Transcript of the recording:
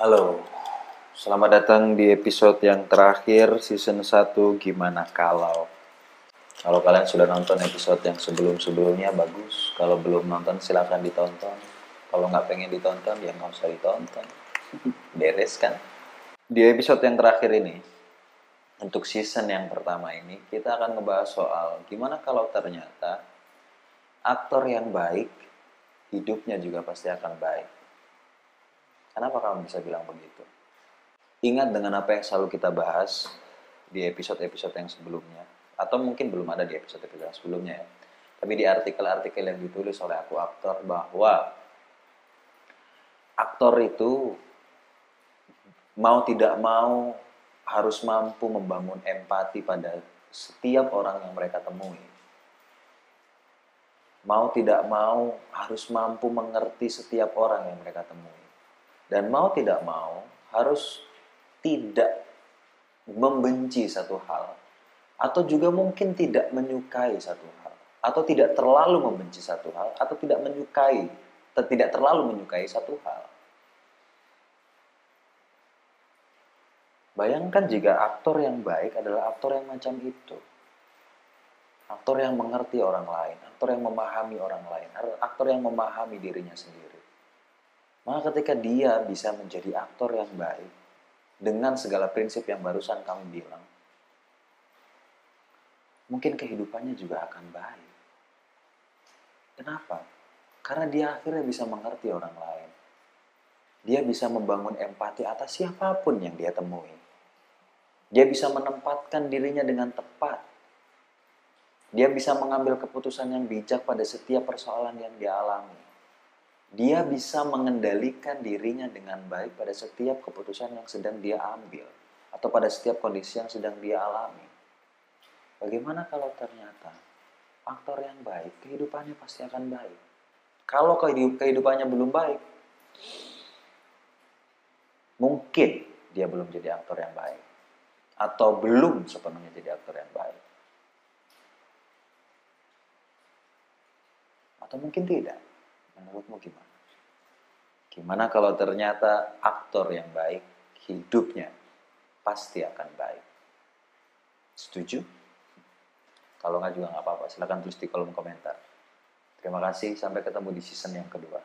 Halo, selamat datang di episode yang terakhir season 1 Gimana Kalau? Kalau kalian sudah nonton episode yang sebelum-sebelumnya bagus. Kalau belum nonton silahkan ditonton. Kalau nggak pengen ditonton ya nggak usah ditonton. Beres kan? Di episode yang terakhir ini Untuk season yang pertama ini Kita akan ngebahas soal Gimana kalau ternyata Aktor yang baik Hidupnya juga pasti akan baik Kenapa kamu bisa bilang begitu? Ingat dengan apa yang selalu kita bahas di episode-episode yang sebelumnya, atau mungkin belum ada di episode-episode yang sebelumnya ya. Tapi di artikel-artikel yang ditulis oleh aku aktor bahwa aktor itu mau tidak mau harus mampu membangun empati pada setiap orang yang mereka temui. Mau tidak mau harus mampu mengerti setiap orang yang mereka temui dan mau tidak mau harus tidak membenci satu hal atau juga mungkin tidak menyukai satu hal atau tidak terlalu membenci satu hal atau tidak menyukai atau tidak terlalu menyukai satu hal. Bayangkan jika aktor yang baik adalah aktor yang macam itu. Aktor yang mengerti orang lain, aktor yang memahami orang lain, aktor yang memahami dirinya sendiri. Maka ketika dia bisa menjadi aktor yang baik dengan segala prinsip yang barusan kamu bilang, mungkin kehidupannya juga akan baik. Kenapa? Karena dia akhirnya bisa mengerti orang lain. Dia bisa membangun empati atas siapa pun yang dia temui. Dia bisa menempatkan dirinya dengan tepat. Dia bisa mengambil keputusan yang bijak pada setiap persoalan yang dia alami dia bisa mengendalikan dirinya dengan baik pada setiap keputusan yang sedang dia ambil atau pada setiap kondisi yang sedang dia alami. Bagaimana kalau ternyata aktor yang baik, kehidupannya pasti akan baik. Kalau kehidupannya belum baik, mungkin dia belum jadi aktor yang baik atau belum sepenuhnya jadi aktor yang baik. Atau mungkin tidak. Menurutmu gimana? Gimana kalau ternyata aktor yang baik, hidupnya pasti akan baik. Setuju? Kalau nggak juga nggak apa-apa, silahkan tulis di kolom komentar. Terima kasih, sampai ketemu di season yang kedua.